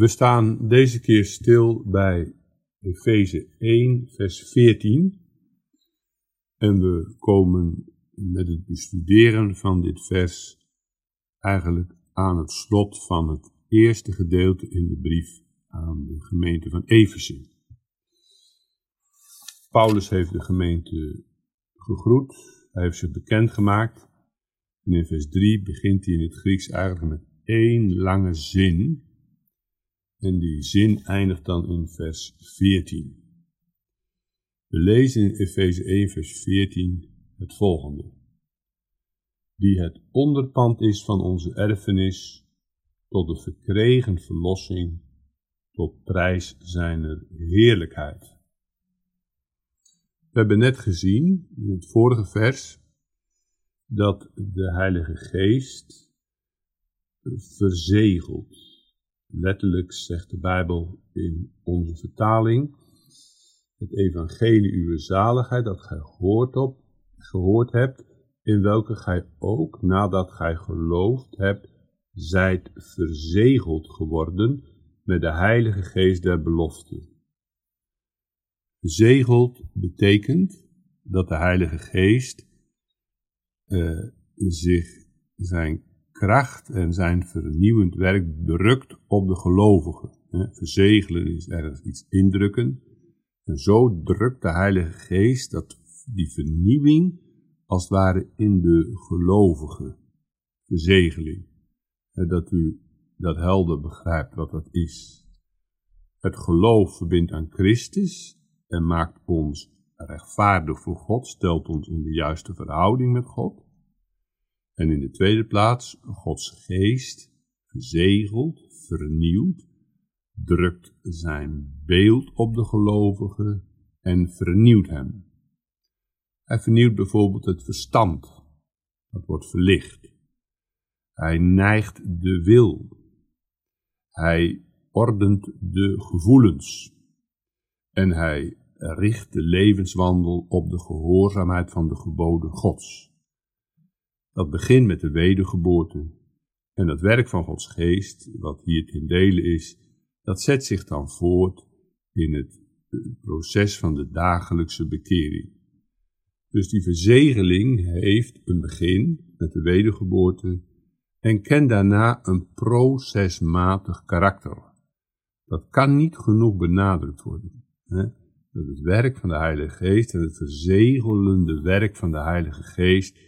We staan deze keer stil bij Efeze 1, vers 14. En we komen met het bestuderen van dit vers eigenlijk aan het slot van het eerste gedeelte in de brief aan de gemeente van Efeze. Paulus heeft de gemeente gegroet, hij heeft ze bekendgemaakt. En in vers 3 begint hij in het Grieks eigenlijk met één lange zin. En die zin eindigt dan in vers 14. We lezen in Efeze 1, vers 14 het volgende. Die het onderpand is van onze erfenis, tot de verkregen verlossing, tot prijs zijner heerlijkheid. We hebben net gezien, in het vorige vers, dat de Heilige Geest verzegelt. Letterlijk zegt de Bijbel in onze vertaling, het evangelie uw zaligheid dat gij gehoord, op, gehoord hebt, in welke gij ook nadat gij geloofd hebt, zijt verzegeld geworden met de Heilige Geest der belofte. Verzegeld betekent dat de Heilige Geest uh, zich zijn kracht en zijn vernieuwend werk drukt op de gelovigen. Verzegelen is ergens iets indrukken. En zo drukt de Heilige Geest dat die vernieuwing als het ware in de gelovigen. Verzegeling. Dat u dat helder begrijpt wat dat is. Het geloof verbindt aan Christus en maakt ons rechtvaardig voor God, stelt ons in de juiste verhouding met God. En in de tweede plaats, Gods geest verzegelt, vernieuwt, drukt zijn beeld op de gelovige en vernieuwt hem. Hij vernieuwt bijvoorbeeld het verstand, dat wordt verlicht. Hij neigt de wil. Hij ordent de gevoelens. En hij richt de levenswandel op de gehoorzaamheid van de geboden Gods. Dat begint met de wedergeboorte. En het werk van Gods geest, wat hier ten dele is, dat zet zich dan voort in het proces van de dagelijkse bekering. Dus die verzegeling heeft een begin met de wedergeboorte en kent daarna een procesmatig karakter. Dat kan niet genoeg benadrukt worden. Hè? Dat het werk van de Heilige Geest en het verzegelende werk van de Heilige Geest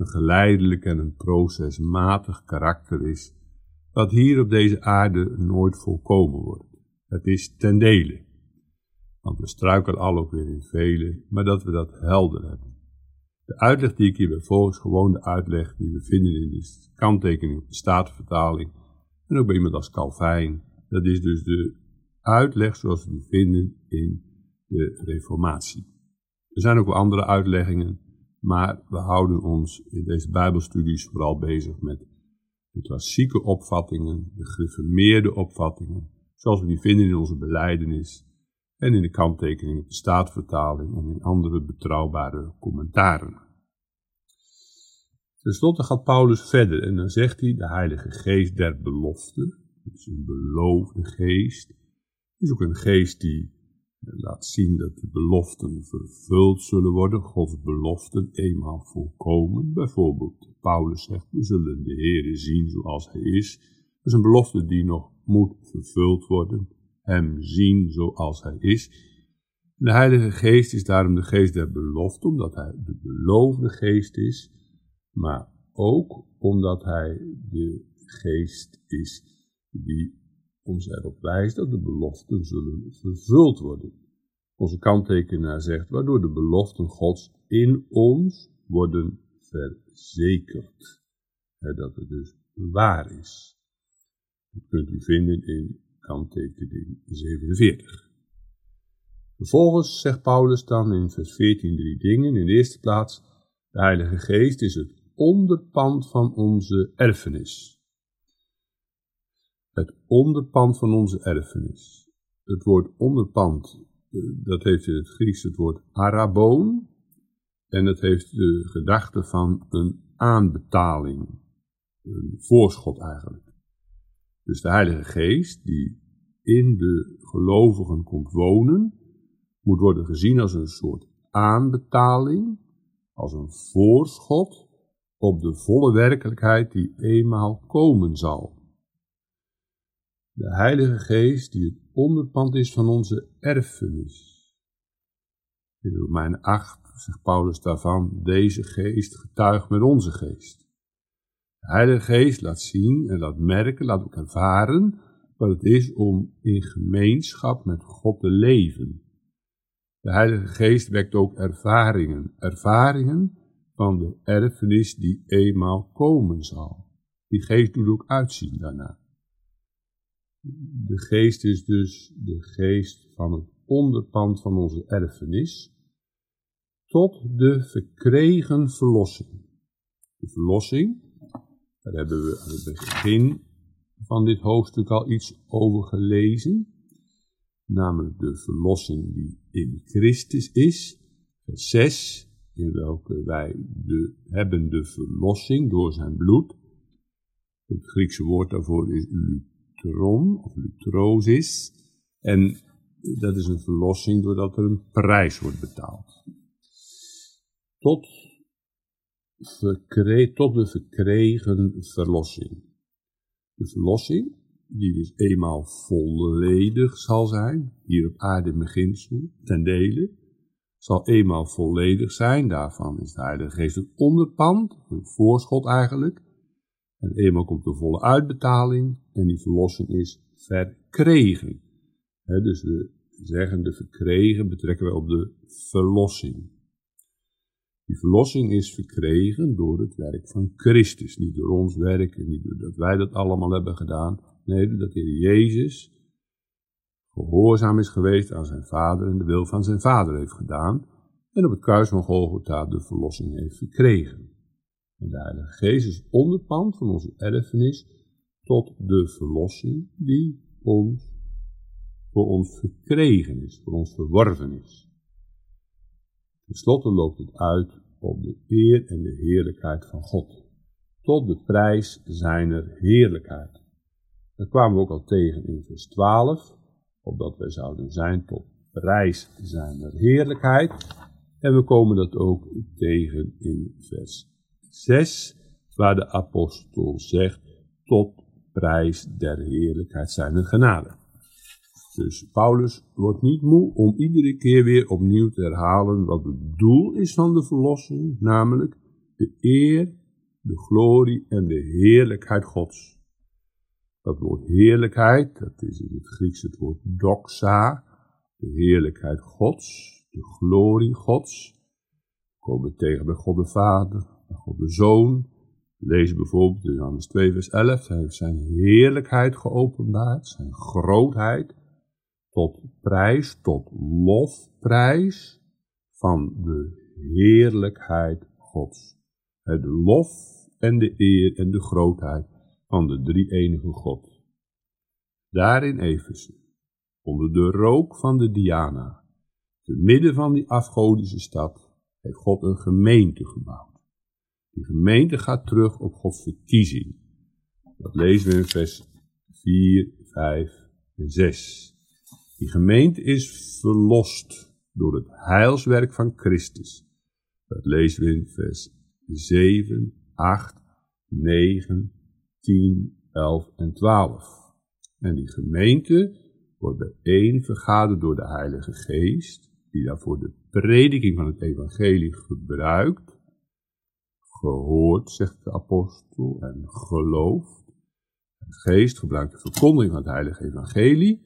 een geleidelijk en een procesmatig karakter is, dat hier op deze aarde nooit volkomen wordt. Het is ten dele. Want we struikelen al ook weer in vele, maar dat we dat helder hebben. De uitleg die ik hier bij volgens gewoon de uitleg die we vinden in de kanttekening op de Statenvertaling en ook bij iemand als Calvijn. Dat is dus de uitleg zoals we die vinden in de Reformatie. Er zijn ook wel andere uitleggingen, maar we houden ons in deze Bijbelstudies vooral bezig met de klassieke opvattingen, de gereformeerde opvattingen, zoals we die vinden in onze beleidenis en in de kanttekening op de Staatvertaling en in andere betrouwbare commentaren. Ten slotte gaat Paulus verder en dan zegt hij de Heilige Geest der belofte, is een beloofde geest, is ook een geest die laat zien dat de beloften vervuld zullen worden, Gods beloften eenmaal volkomen. Bijvoorbeeld, Paulus zegt, we zullen de Heer zien zoals Hij is. Dat is een belofte die nog moet vervuld worden, Hem zien zoals Hij is. De Heilige Geest is daarom de geest der belofte, omdat Hij de beloofde geest is, maar ook omdat Hij de geest is die ons erop wijst dat de beloften zullen vervuld worden. Onze kanttekenaar zegt, waardoor de beloften Gods in ons worden verzekerd. dat het dus waar is. Dat kunt u vinden in kanttekening 47. Vervolgens zegt Paulus dan in vers 14 drie dingen. In de eerste plaats, de Heilige Geest is het onderpand van onze erfenis het onderpand van onze erfenis. Het woord onderpand, eh, dat heeft in het Grieks het woord araboon. En het heeft de gedachte van een aanbetaling. Een voorschot eigenlijk. Dus de Heilige Geest, die in de gelovigen komt wonen, moet worden gezien als een soort aanbetaling, als een voorschot op de volle werkelijkheid die eenmaal komen zal. De Heilige Geest die het onderpand is van onze erfenis. In Romein 8 zegt Paulus daarvan, deze geest getuigt met onze geest. De Heilige Geest laat zien en laat merken, laat ook ervaren wat het is om in gemeenschap met God te leven. De Heilige Geest wekt ook ervaringen, ervaringen van de erfenis die eenmaal komen zal. Die geest doet ook uitzien daarna. De geest is dus de geest van het onderpand van onze erfenis, tot de verkregen verlossing. De verlossing, daar hebben we aan het begin van dit hoofdstuk al iets over gelezen, namelijk de verlossing die in Christus is, vers 6, in welke wij de, hebben de verlossing door zijn bloed. Het Griekse woord daarvoor is lutron, of lutrosis, en dat is een verlossing doordat er een prijs wordt betaald. Tot, tot de verkregen verlossing. De verlossing, die dus eenmaal volledig zal zijn, hier op aarde beginsel, ten dele, zal eenmaal volledig zijn. Daarvan is de Heilige Geest een onderpand, een voorschot eigenlijk. En eenmaal komt de volle uitbetaling en die verlossing is verkregen. dus we zeggen de verkregen betrekken we op de verlossing. Die verlossing is verkregen door het werk van Christus. Niet door ons werk en niet doordat wij dat allemaal hebben gedaan. Nee, dat de Heer Jezus gehoorzaam is geweest aan zijn vader en de wil van zijn vader heeft gedaan. En op het kruis van Golgotha de verlossing heeft verkregen. En de Heilige onderpand van onze erfenis tot de verlossing die ons, voor ons verkregen is, voor ons verworven is. Ten slotte loopt het uit op de eer en de heerlijkheid van God, tot de prijs zijner heerlijkheid. Dat kwamen we ook al tegen in vers 12, opdat wij zouden zijn tot prijs zijner heerlijkheid. En we komen dat ook tegen in vers 6, waar de apostel zegt, tot prijs der heerlijkheid zijner genade. Dus Paulus wordt niet moe om iedere keer weer opnieuw te herhalen wat het doel is van de verlossing, namelijk de eer, de glorie en de heerlijkheid Gods. Dat woord heerlijkheid, dat is in het Grieks het woord doxa, de heerlijkheid Gods, de glorie Gods. We komen tegen bij God de Vader, God de Zoon. Lees bijvoorbeeld in Johannes 2 vers 11, hij heeft zijn heerlijkheid geopenbaard, zijn grootheid, tot prijs, tot lofprijs van de heerlijkheid Gods. Het lof en de eer en de grootheid van de drie enige God. Daar in onder de rook van de Diana, te midden van die afgodische stad, heeft God een gemeente gebouwd. Die gemeente gaat terug op Gods verkiezing. Dat lezen we in vers 4, 5 en 6. Die gemeente is verlost door het heilswerk van Christus. Dat lezen we in vers 7, 8, 9, 10, 11 en 12. En die gemeente wordt bijeen vergaderd door de Heilige Geest, die daarvoor de prediking van het evangelie gebruikt, gehoord, zegt de apostel, en gelooft. De geest gebruikt de verkondiging van het heilige evangelie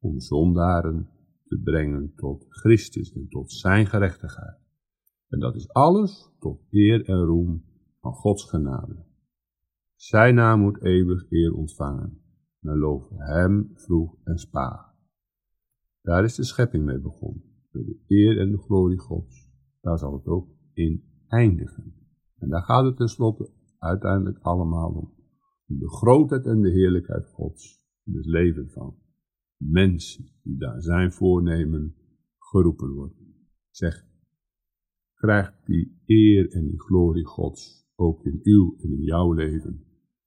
om zondaren te brengen tot Christus en tot zijn gerechtigheid. En dat is alles tot eer en roem van Gods genade. Zijn naam moet eeuwig eer ontvangen. Men loven hem vroeg en spa. Daar is de schepping mee begonnen. De eer en de glorie Gods. Daar zal het ook in eindigen. En daar gaat het tenslotte uiteindelijk allemaal om. Om de grootheid en de heerlijkheid Gods. In het leven van mensen die daar zijn voornemen geroepen worden. Zeg, krijgt die eer en die glorie Gods ook in uw en in jouw leven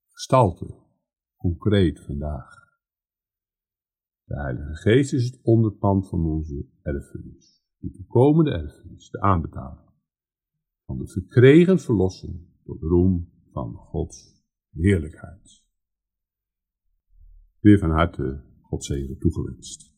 gestalte, concreet vandaag. De Heilige Geest is het onderpand van onze erfenis. De toekomende erfenis, de aanbetaling. Van de verkregen verlossing tot roem van Gods heerlijkheid. Weer van harte God zegen toegewenst.